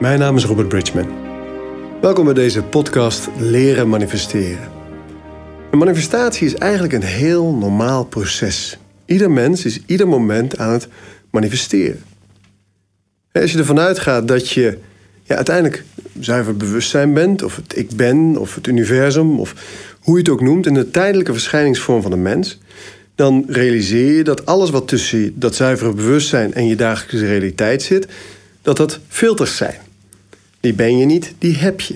Mijn naam is Robert Bridgman. Welkom bij deze podcast Leren manifesteren. Een manifestatie is eigenlijk een heel normaal proces. Ieder mens is ieder moment aan het manifesteren. Als je ervan uitgaat dat je ja, uiteindelijk zuiver bewustzijn bent, of het ik ben, of het universum, of hoe je het ook noemt, in de tijdelijke verschijningsvorm van een mens, dan realiseer je dat alles wat tussen dat zuivere bewustzijn en je dagelijkse realiteit zit, dat dat filters zijn. Die ben je niet, die heb je.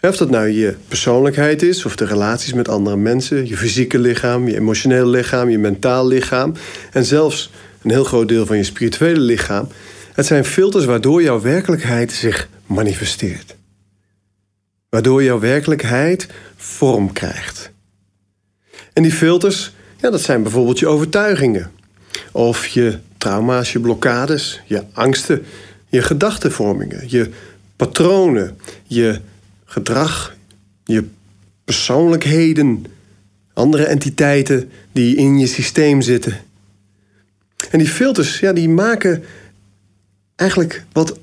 Of dat nou je persoonlijkheid is, of de relaties met andere mensen, je fysieke lichaam, je emotionele lichaam, je mentaal lichaam en zelfs een heel groot deel van je spirituele lichaam. Het zijn filters waardoor jouw werkelijkheid zich manifesteert. Waardoor jouw werkelijkheid vorm krijgt. En die filters, ja, dat zijn bijvoorbeeld je overtuigingen. Of je trauma's, je blokkades, je angsten, je gedachtenvormingen, je patronen, je gedrag, je persoonlijkheden, andere entiteiten die in je systeem zitten. En die filters, ja, die maken eigenlijk wat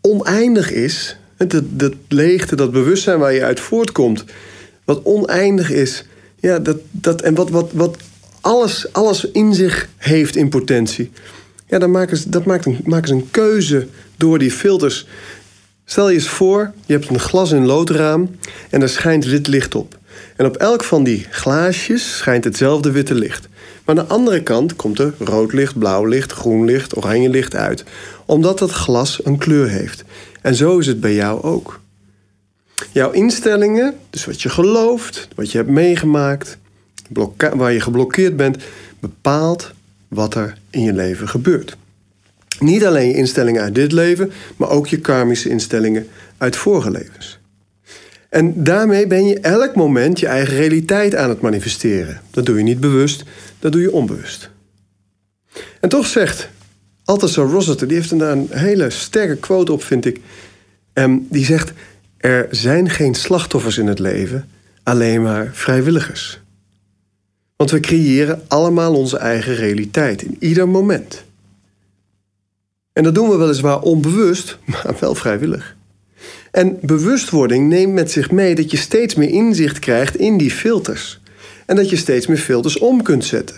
oneindig is, dat, dat leegte, dat bewustzijn waar je uit voortkomt, wat oneindig is, ja, dat, dat, en wat, wat, wat alles, alles in zich heeft in potentie. Ja, dan maken ze, dat maakt een, maken ze een keuze door die filters. Stel je eens voor, je hebt een glas- en loodraam en er schijnt wit licht op. En op elk van die glaasjes schijnt hetzelfde witte licht. Maar aan de andere kant komt er rood licht, blauw licht, groen licht, oranje licht uit. Omdat dat glas een kleur heeft. En zo is het bij jou ook. Jouw instellingen, dus wat je gelooft, wat je hebt meegemaakt, waar je geblokkeerd bent, bepaalt wat er in je leven gebeurt. Niet alleen je instellingen uit dit leven, maar ook je karmische instellingen uit vorige levens. En daarmee ben je elk moment je eigen realiteit aan het manifesteren. Dat doe je niet bewust, dat doe je onbewust. En toch zegt Althusser Rossiter, die heeft daar een hele sterke quote op, vind ik. En die zegt: Er zijn geen slachtoffers in het leven, alleen maar vrijwilligers. Want we creëren allemaal onze eigen realiteit in ieder moment. En dat doen we weliswaar onbewust, maar wel vrijwillig. En bewustwording neemt met zich mee dat je steeds meer inzicht krijgt in die filters. En dat je steeds meer filters om kunt zetten.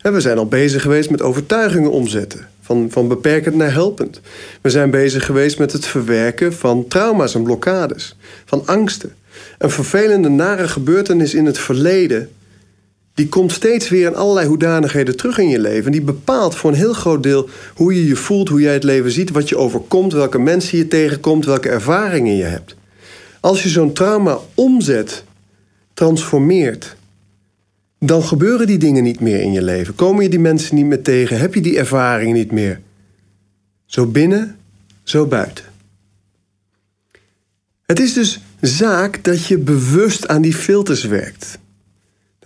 En we zijn al bezig geweest met overtuigingen omzetten. Van, van beperkend naar helpend. We zijn bezig geweest met het verwerken van trauma's en blokkades. Van angsten. Een vervelende, nare gebeurtenis in het verleden die komt steeds weer in allerlei hoedanigheden terug in je leven. En die bepaalt voor een heel groot deel hoe je je voelt, hoe jij het leven ziet, wat je overkomt, welke mensen je tegenkomt, welke ervaringen je hebt. Als je zo'n trauma omzet, transformeert, dan gebeuren die dingen niet meer in je leven. Komen je die mensen niet meer tegen? Heb je die ervaringen niet meer? Zo binnen, zo buiten. Het is dus zaak dat je bewust aan die filters werkt.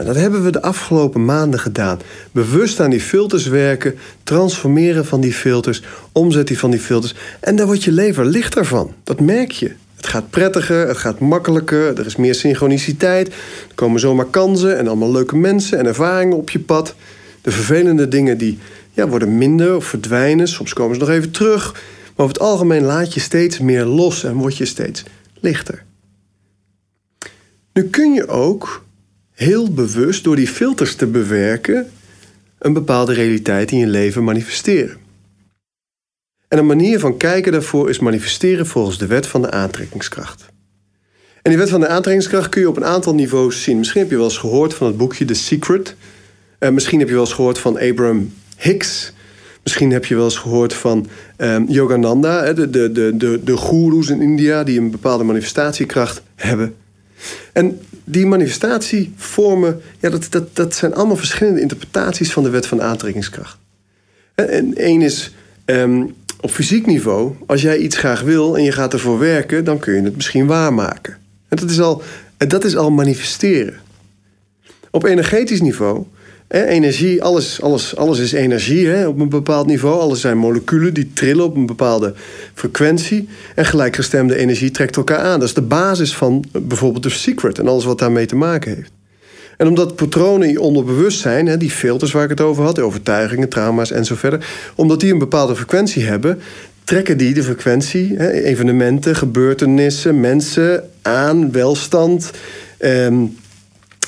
En dat hebben we de afgelopen maanden gedaan. Bewust aan die filters werken, transformeren van die filters, omzetten van die filters. En daar wordt je leven lichter van. Dat merk je. Het gaat prettiger, het gaat makkelijker, er is meer synchroniciteit. Er komen zomaar kansen en allemaal leuke mensen en ervaringen op je pad. De vervelende dingen die ja, worden minder of verdwijnen. Soms komen ze nog even terug. Maar over het algemeen laat je steeds meer los en word je steeds lichter. Nu kun je ook heel bewust door die filters te bewerken een bepaalde realiteit in je leven manifesteren. En een manier van kijken daarvoor is manifesteren volgens de wet van de aantrekkingskracht. En die wet van de aantrekkingskracht kun je op een aantal niveaus zien. Misschien heb je wel eens gehoord van het boekje The Secret. Uh, misschien heb je wel eens gehoord van Abraham Hicks. Misschien heb je wel eens gehoord van um, Yogananda, de, de, de, de, de goeroes in India die een bepaalde manifestatiekracht hebben. En die manifestatievormen, ja, dat, dat, dat zijn allemaal verschillende interpretaties van de wet van aantrekkingskracht. En één is ehm, op fysiek niveau, als jij iets graag wil en je gaat ervoor werken, dan kun je het misschien waarmaken. En dat is al, dat is al manifesteren. Op energetisch niveau energie, alles, alles, alles is energie hè, op een bepaald niveau. Alles zijn moleculen die trillen op een bepaalde frequentie. En gelijkgestemde energie trekt elkaar aan. Dat is de basis van bijvoorbeeld de secret en alles wat daarmee te maken heeft. En omdat patronen onderbewust zijn, hè, die filters waar ik het over had, overtuigingen, trauma's en zo verder, omdat die een bepaalde frequentie hebben, trekken die de frequentie, hè, evenementen, gebeurtenissen, mensen aan, welstand ehm,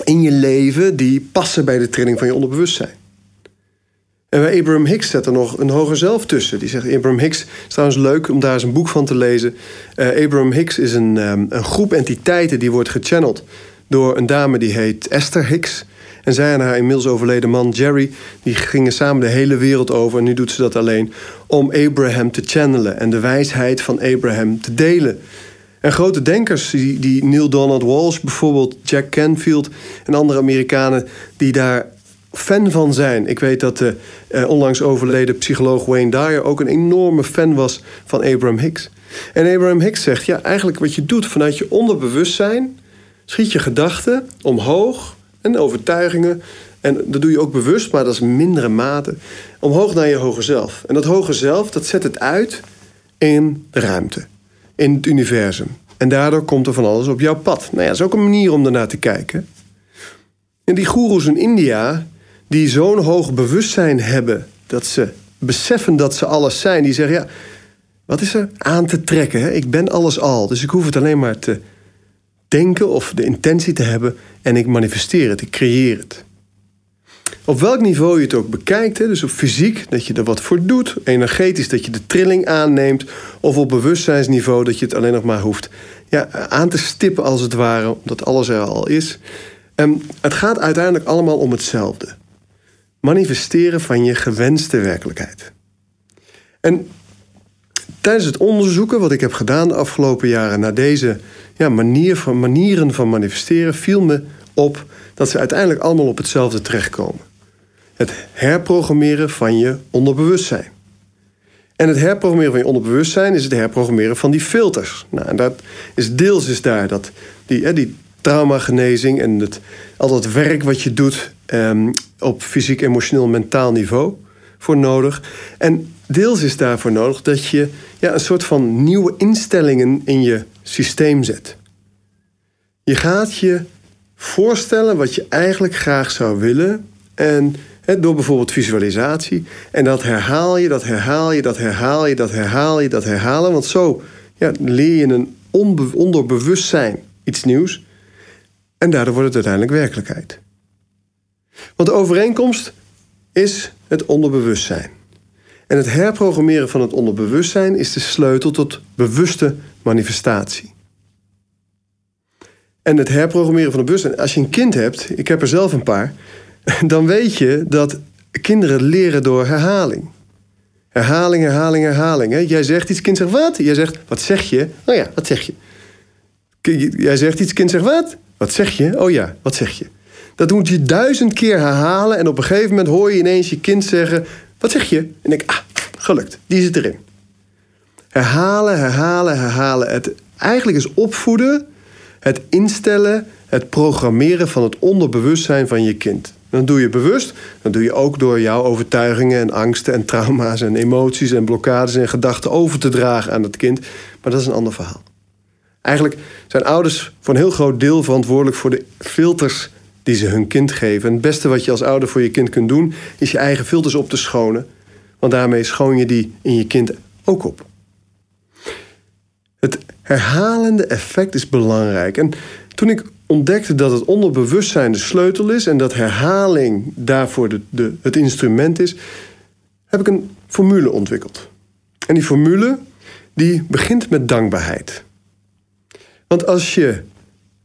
in je leven, die passen bij de trilling van je onderbewustzijn. En bij Abraham Hicks zet er nog een hoger zelf tussen. Die zegt, Abraham Hicks, is trouwens leuk om daar eens een boek van te lezen. Uh, Abraham Hicks is een, um, een groep entiteiten die wordt gechanneld door een dame die heet Esther Hicks. En zij en haar inmiddels overleden man Jerry, die gingen samen de hele wereld over. En nu doet ze dat alleen om Abraham te channelen en de wijsheid van Abraham te delen. En grote denkers, die, die Neil Donald Walsh bijvoorbeeld, Jack Canfield en andere Amerikanen, die daar fan van zijn. Ik weet dat de eh, onlangs overleden psycholoog Wayne Dyer ook een enorme fan was van Abraham Hicks. En Abraham Hicks zegt, ja, eigenlijk wat je doet vanuit je onderbewustzijn, schiet je gedachten omhoog en overtuigingen. En dat doe je ook bewust, maar dat is mindere mate. Omhoog naar je hoger zelf. En dat hoger zelf, dat zet het uit in de ruimte. In het universum. En daardoor komt er van alles op jouw pad. Nou ja, dat is ook een manier om ernaar te kijken. En die goeroes in India, die zo'n hoog bewustzijn hebben... dat ze beseffen dat ze alles zijn. Die zeggen, ja, wat is er aan te trekken? Hè? Ik ben alles al, dus ik hoef het alleen maar te denken of de intentie te hebben en ik manifesteer het, ik creëer het. Op welk niveau je het ook bekijkt, hè, dus op fysiek dat je er wat voor doet, energetisch dat je de trilling aanneemt, of op bewustzijnsniveau dat je het alleen nog maar hoeft ja, aan te stippen als het ware, omdat alles er al is. En het gaat uiteindelijk allemaal om hetzelfde. Manifesteren van je gewenste werkelijkheid. En tijdens het onderzoeken wat ik heb gedaan de afgelopen jaren naar deze ja, manier van, manieren van manifesteren viel me op dat ze uiteindelijk allemaal op hetzelfde terechtkomen. Het herprogrammeren van je onderbewustzijn. En het herprogrammeren van je onderbewustzijn is het herprogrammeren van die filters. Nou, en dat is deels is daar dat, die, die traumagenezing en het, al dat werk wat je doet um, op fysiek, emotioneel, mentaal niveau voor nodig. En deels is daarvoor nodig dat je ja, een soort van nieuwe instellingen in je systeem zet. Je gaat je voorstellen wat je eigenlijk graag zou willen. En door bijvoorbeeld visualisatie. En dat herhaal je, dat herhaal je, dat herhaal je, dat herhaal je, dat herhalen. Want zo ja, leer je een onderbewustzijn iets nieuws. En daardoor wordt het uiteindelijk werkelijkheid. Want de overeenkomst is het onderbewustzijn. En het herprogrammeren van het onderbewustzijn is de sleutel tot bewuste manifestatie. En het herprogrammeren van het bewustzijn. Als je een kind hebt, ik heb er zelf een paar, dan weet je dat kinderen leren door herhaling. Herhaling, herhaling, herhaling. Jij zegt iets, kind zegt wat? Jij zegt, wat zeg je? Oh ja, wat zeg je? Jij zegt iets, kind zegt wat? Wat zeg je? Oh ja, wat zeg je? Dat moet je duizend keer herhalen en op een gegeven moment hoor je ineens je kind zeggen: Wat zeg je? En denk ah, gelukt, die zit erin. Herhalen, herhalen, herhalen. Het eigenlijk is opvoeden, het instellen, het programmeren van het onderbewustzijn van je kind. Dan doe je bewust, dan doe je ook door jouw overtuigingen en angsten en trauma's en emoties en blokkades en gedachten over te dragen aan het kind. Maar dat is een ander verhaal. Eigenlijk zijn ouders voor een heel groot deel verantwoordelijk voor de filters die ze hun kind geven. En het beste wat je als ouder voor je kind kunt doen, is je eigen filters op te schonen. Want daarmee schoon je die in je kind ook op. Het herhalende effect is belangrijk. En toen ik ontdekte dat het onderbewustzijn de sleutel is en dat herhaling daarvoor de, het instrument is, heb ik een formule ontwikkeld. En die formule die begint met dankbaarheid. Want als je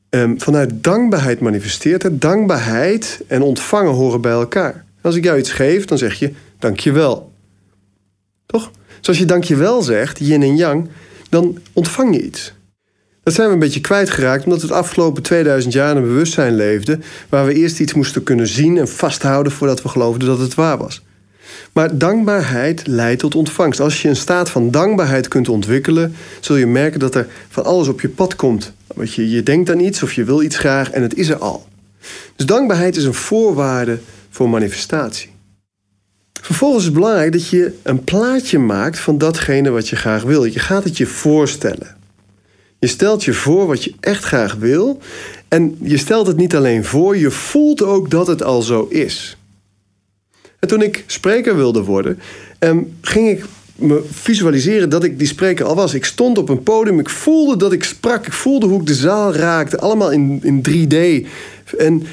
um, vanuit dankbaarheid manifesteert, dankbaarheid en ontvangen horen bij elkaar. Als ik jou iets geef, dan zeg je dankjewel. Toch? Dus als je dankjewel zegt, yin en yang, dan ontvang je iets. Dat zijn we een beetje kwijtgeraakt omdat we het afgelopen 2000 jaar een bewustzijn leefden waar we eerst iets moesten kunnen zien en vasthouden voordat we geloofden dat het waar was. Maar dankbaarheid leidt tot ontvangst. Als je een staat van dankbaarheid kunt ontwikkelen, zul je merken dat er van alles op je pad komt. Want je, je denkt aan iets of je wil iets graag en het is er al. Dus dankbaarheid is een voorwaarde voor manifestatie. Vervolgens is het belangrijk dat je een plaatje maakt van datgene wat je graag wil. Je gaat het je voorstellen. Je stelt je voor wat je echt graag wil. En je stelt het niet alleen voor, je voelt ook dat het al zo is. En toen ik spreker wilde worden, ehm, ging ik me visualiseren dat ik die spreker al was. Ik stond op een podium, ik voelde dat ik sprak, ik voelde hoe ik de zaal raakte, allemaal in, in 3D. En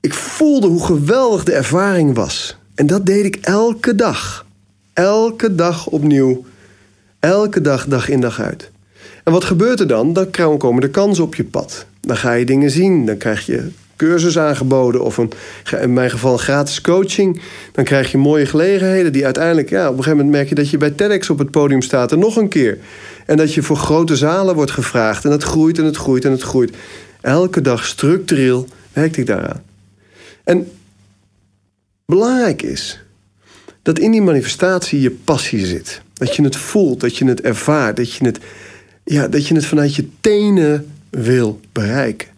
ik voelde hoe geweldig de ervaring was. En dat deed ik elke dag. Elke dag opnieuw. Elke dag, dag in, dag uit. En wat gebeurt er dan? Dan komen de kansen op je pad. Dan ga je dingen zien. Dan krijg je cursus aangeboden of een, in mijn geval gratis coaching. Dan krijg je mooie gelegenheden die uiteindelijk, ja, op een gegeven moment merk je dat je bij TEDx op het podium staat en nog een keer. En dat je voor grote zalen wordt gevraagd en het groeit en het groeit en het groeit. Elke dag structureel werk ik daaraan. En belangrijk is dat in die manifestatie je passie zit. Dat je het voelt, dat je het ervaart, dat je het, ja, dat je het vanuit je tenen wil bereiken.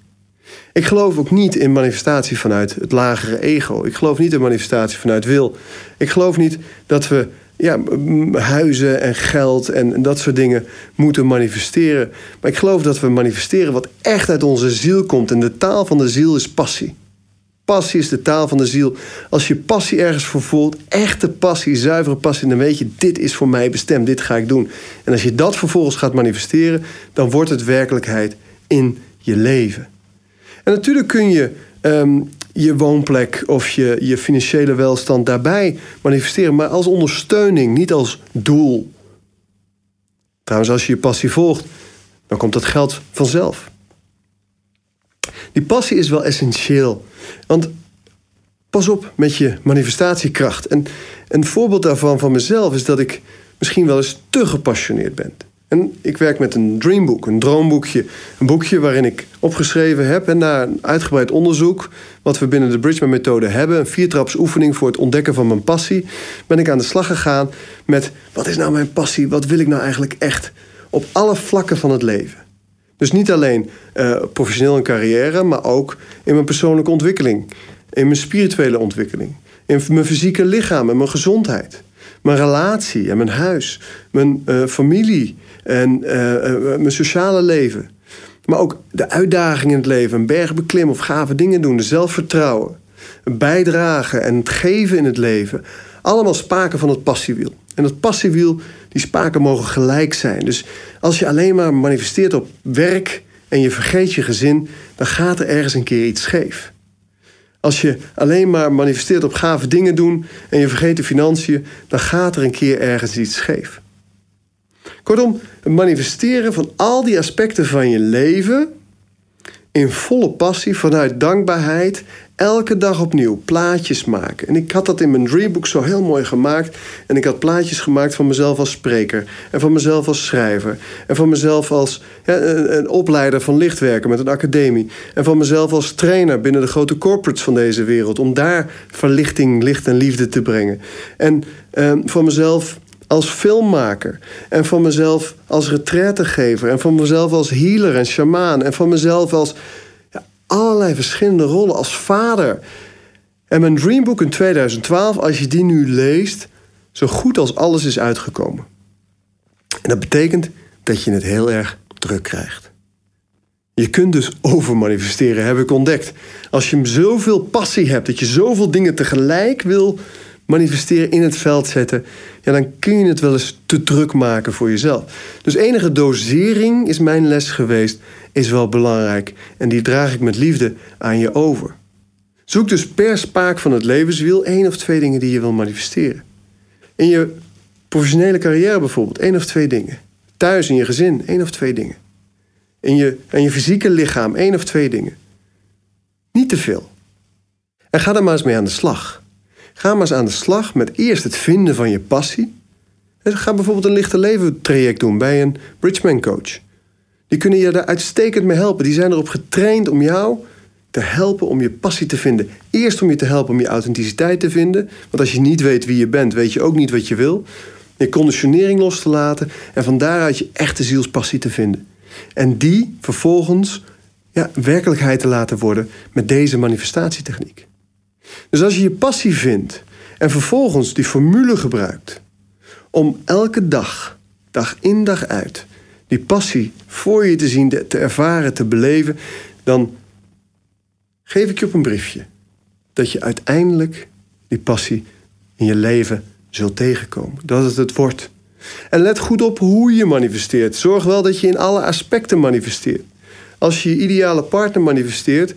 Ik geloof ook niet in manifestatie vanuit het lagere ego. Ik geloof niet in manifestatie vanuit wil. Ik geloof niet dat we ja, huizen en geld en dat soort dingen moeten manifesteren. Maar ik geloof dat we manifesteren wat echt uit onze ziel komt. En de taal van de ziel is passie. Passie is de taal van de ziel. Als je passie ergens voor voelt, echte passie, zuivere passie, dan weet je, dit is voor mij bestemd, dit ga ik doen. En als je dat vervolgens gaat manifesteren, dan wordt het werkelijkheid in je leven. En natuurlijk kun je ehm, je woonplek of je, je financiële welstand daarbij manifesteren, maar als ondersteuning, niet als doel. Trouwens, als je je passie volgt, dan komt dat geld vanzelf. Die passie is wel essentieel. Want pas op met je manifestatiekracht. En een voorbeeld daarvan van mezelf is dat ik misschien wel eens te gepassioneerd ben. En ik werk met een dreambook, een droomboekje. Een boekje waarin ik opgeschreven heb en na een uitgebreid onderzoek, wat we binnen de Bridgman-methode hebben, een viertraps oefening voor het ontdekken van mijn passie, ben ik aan de slag gegaan met wat is nou mijn passie? Wat wil ik nou eigenlijk echt? Op alle vlakken van het leven. Dus niet alleen uh, professioneel en carrière, maar ook in mijn persoonlijke ontwikkeling, in mijn spirituele ontwikkeling, in mijn fysieke lichaam en mijn gezondheid, mijn relatie en mijn huis, mijn uh, familie en uh, mijn sociale leven. Maar ook de uitdagingen in het leven, een berg beklimmen of gave dingen doen, de zelfvertrouwen, bijdragen en het geven in het leven. Allemaal spaken van het passiewiel. En dat passiewiel, die spaken mogen gelijk zijn. Dus als je alleen maar manifesteert op werk en je vergeet je gezin, dan gaat er ergens een keer iets scheef. Als je alleen maar manifesteert op gave dingen doen en je vergeet de financiën, dan gaat er een keer ergens iets scheef. Kortom, het manifesteren van al die aspecten van je leven in volle passie, vanuit dankbaarheid elke dag opnieuw plaatjes maken. En ik had dat in mijn dreambook zo heel mooi gemaakt. En ik had plaatjes gemaakt van mezelf als spreker. En van mezelf als schrijver. En van mezelf als ja, een, een, opleider van lichtwerken met een academie. En van mezelf als trainer binnen de grote corporates van deze wereld. Om daar verlichting, licht en liefde te brengen. En eh, van mezelf als filmmaker. En van mezelf als retraitegever. En van mezelf als healer en shamaan. En van mezelf als allerlei verschillende rollen als vader. En mijn Dreambook in 2012, als je die nu leest, zo goed als alles is uitgekomen. En dat betekent dat je het heel erg druk krijgt. Je kunt dus overmanifesteren, heb ik ontdekt. Als je zoveel passie hebt, dat je zoveel dingen tegelijk wil manifesteren, in het veld zetten, ja, dan kun je het wel eens te druk maken voor jezelf. Dus enige dosering is mijn les geweest, is wel belangrijk. En die draag ik met liefde aan je over. Zoek dus per spaak van het levenswiel één of twee dingen die je wil manifesteren. In je professionele carrière bijvoorbeeld, één of twee dingen. Thuis in je gezin, één of twee dingen. In je, en je fysieke lichaam, één of twee dingen. Niet te veel. En ga er maar eens mee aan de slag. Ga maar eens aan de slag met eerst het vinden van je passie. Ga bijvoorbeeld een lichte leven traject doen bij een Bridgman coach. Die kunnen je daar uitstekend mee helpen. Die zijn erop getraind om jou te helpen om je passie te vinden. Eerst om je te helpen om je authenticiteit te vinden. Want als je niet weet wie je bent, weet je ook niet wat je wil. Je conditionering los te laten en van daaruit je echte zielspassie te vinden. En die vervolgens ja, werkelijkheid te laten worden met deze manifestatietechniek. Dus als je je passie vindt en vervolgens die formule gebruikt om elke dag, dag in dag uit, die passie voor je te zien, te ervaren, te beleven, dan geef ik je op een briefje dat je uiteindelijk die passie in je leven zult tegenkomen. Dat het het wordt En let goed op hoe je manifesteert. Zorg wel dat je in alle aspecten manifesteert. Als je je ideale partner manifesteert,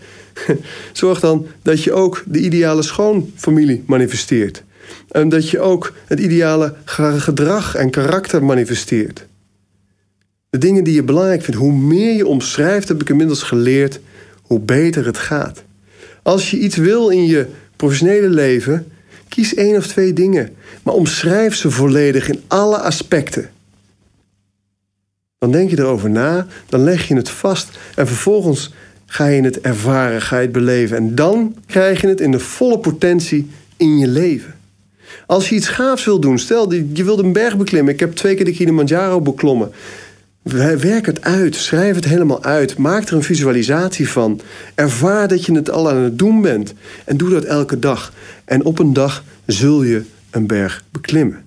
zorg dan dat je ook de ideale schoonfamilie manifesteert. En dat je ook het ideale gedrag en karakter manifesteert. De dingen die je belangrijk vindt, hoe meer je omschrijft, heb ik inmiddels geleerd, hoe beter het gaat. Als je iets wil in je professionele leven, kies één of twee dingen, maar omschrijf ze volledig in alle aspecten. Dan denk je erover na, dan leg je het vast en vervolgens ga je het ervaren, ga je het beleven. En dan krijg je het in de volle potentie in je leven. Als je iets gaafs wil doen, stel je wilt een berg beklimmen. Ik heb twee keer de Kilimanjaro beklommen. Werk het uit, schrijf het helemaal uit. Maak er een visualisatie van. Ervaar dat je het al aan het doen bent. En doe dat elke dag. En op een dag zul je een berg beklimmen.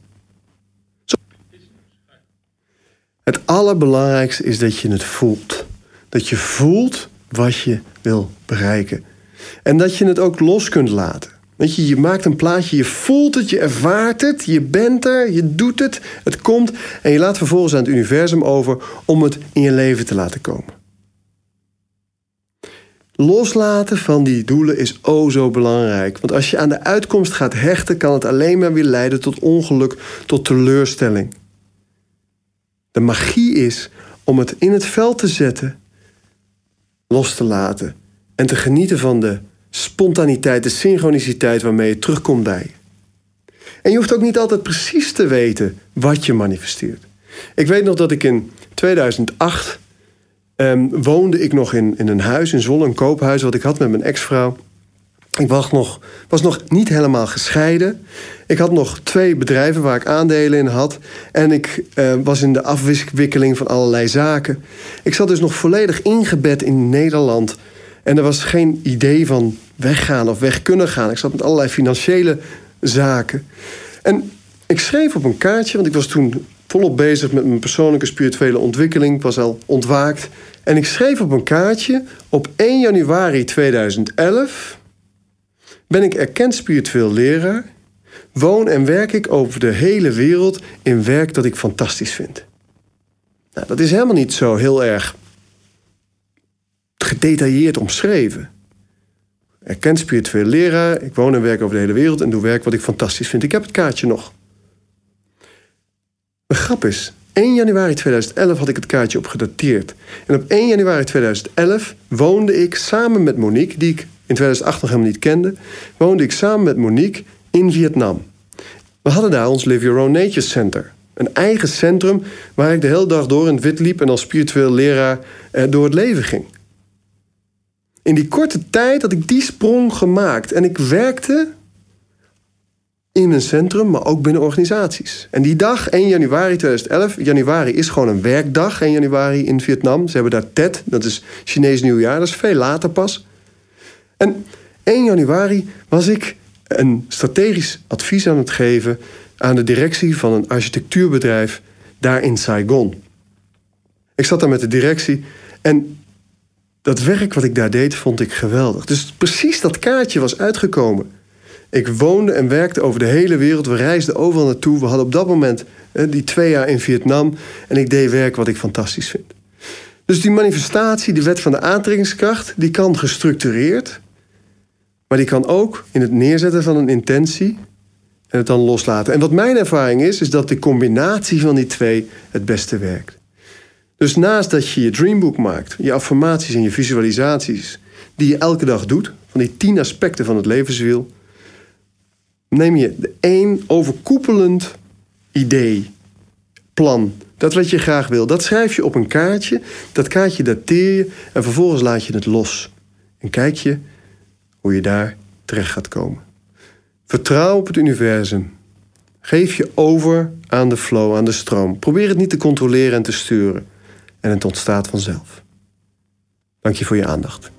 Het allerbelangrijkste is dat je het voelt. Dat je voelt wat je wil bereiken. En dat je het ook los kunt laten. Weet je, je maakt een plaatje, je voelt het, je ervaart het, je bent er, je doet het, het komt en je laat vervolgens aan het universum over om het in je leven te laten komen. Loslaten van die doelen is o zo belangrijk, want als je aan de uitkomst gaat hechten, kan het alleen maar weer leiden tot ongeluk, tot teleurstelling. De magie is om het in het veld te zetten, los te laten en te genieten van de spontaniteit, de synchroniciteit waarmee je terugkomt bij. En je hoeft ook niet altijd precies te weten wat je manifesteert. Ik weet nog dat ik in 2008 ehm, woonde ik nog in, in een huis in Zwolle, een koophuis wat ik had met mijn ex-vrouw. Ik was nog, was nog niet helemaal gescheiden. Ik had nog twee bedrijven waar ik aandelen in had. En ik uh, was in de afwikkeling van allerlei zaken. Ik zat dus nog volledig ingebed in Nederland en er was geen idee van weggaan of weg kunnen gaan. Ik zat met allerlei financiële zaken. En ik schreef op een kaartje, want ik was toen volop bezig met mijn persoonlijke spirituele ontwikkeling. Ik was al ontwaakt. En ik schreef op een kaartje: op 1 januari 2011 ben ik erkend spiritueel leraar. Woon en werk ik over de hele wereld in werk dat ik fantastisch vind. Nou, dat is helemaal niet zo heel erg gedetailleerd omschreven. Erkend spiritueel leraar, ik woon en werk over de hele wereld en doe werk wat ik fantastisch vind. Ik heb het kaartje nog. De grap is, 1 januari 2011 had ik het kaartje opgedateerd. En op 1 januari 2011 woonde ik samen met Monique, die ik in 2008 nog helemaal niet kende, woonde ik samen met Monique in Vietnam. We hadden daar ons Live Your Own Nature Center. Een eigen centrum waar ik de hele dag door in het wit liep en als spiritueel leraar eh, door het leven ging in die korte tijd had ik die sprong gemaakt. En ik werkte in een centrum, maar ook binnen organisaties. En die dag, 1 januari 2011, januari is gewoon een werkdag, 1 januari in Vietnam. Ze hebben daar Tet, dat is Chinees nieuwjaar, dat is veel later pas. En 1 januari was ik een strategisch advies aan het geven aan de directie van een architectuurbedrijf daar in Saigon. Ik zat daar met de directie en dat werk wat ik daar deed, vond ik geweldig. Dus precies dat kaartje was uitgekomen. Ik woonde en werkte over de hele wereld. We reisden overal naartoe. We hadden op dat moment die twee jaar in Vietnam. En ik deed werk wat ik fantastisch vind. Dus die manifestatie, de wet van de aantrekkingskracht, die kan gestructureerd. Maar die kan ook in het neerzetten van een intentie en het dan loslaten. En wat mijn ervaring is, is dat de combinatie van die twee het beste werkt. Dus naast dat je je dreambook maakt, je affirmaties en je visualisaties, die je elke dag doet, van die tien aspecten van het levenswiel, neem je de één overkoepelend idee, plan, dat wat je graag wil. Dat schrijf je op een kaartje, dat kaartje dateer je en vervolgens laat je het los. En kijk je hoe je daar terecht gaat komen. Vertrouw op het universum. Geef je over aan de flow, aan de stroom. Probeer het niet te controleren en te sturen en het ontstaat vanzelf. Dank je voor je aandacht.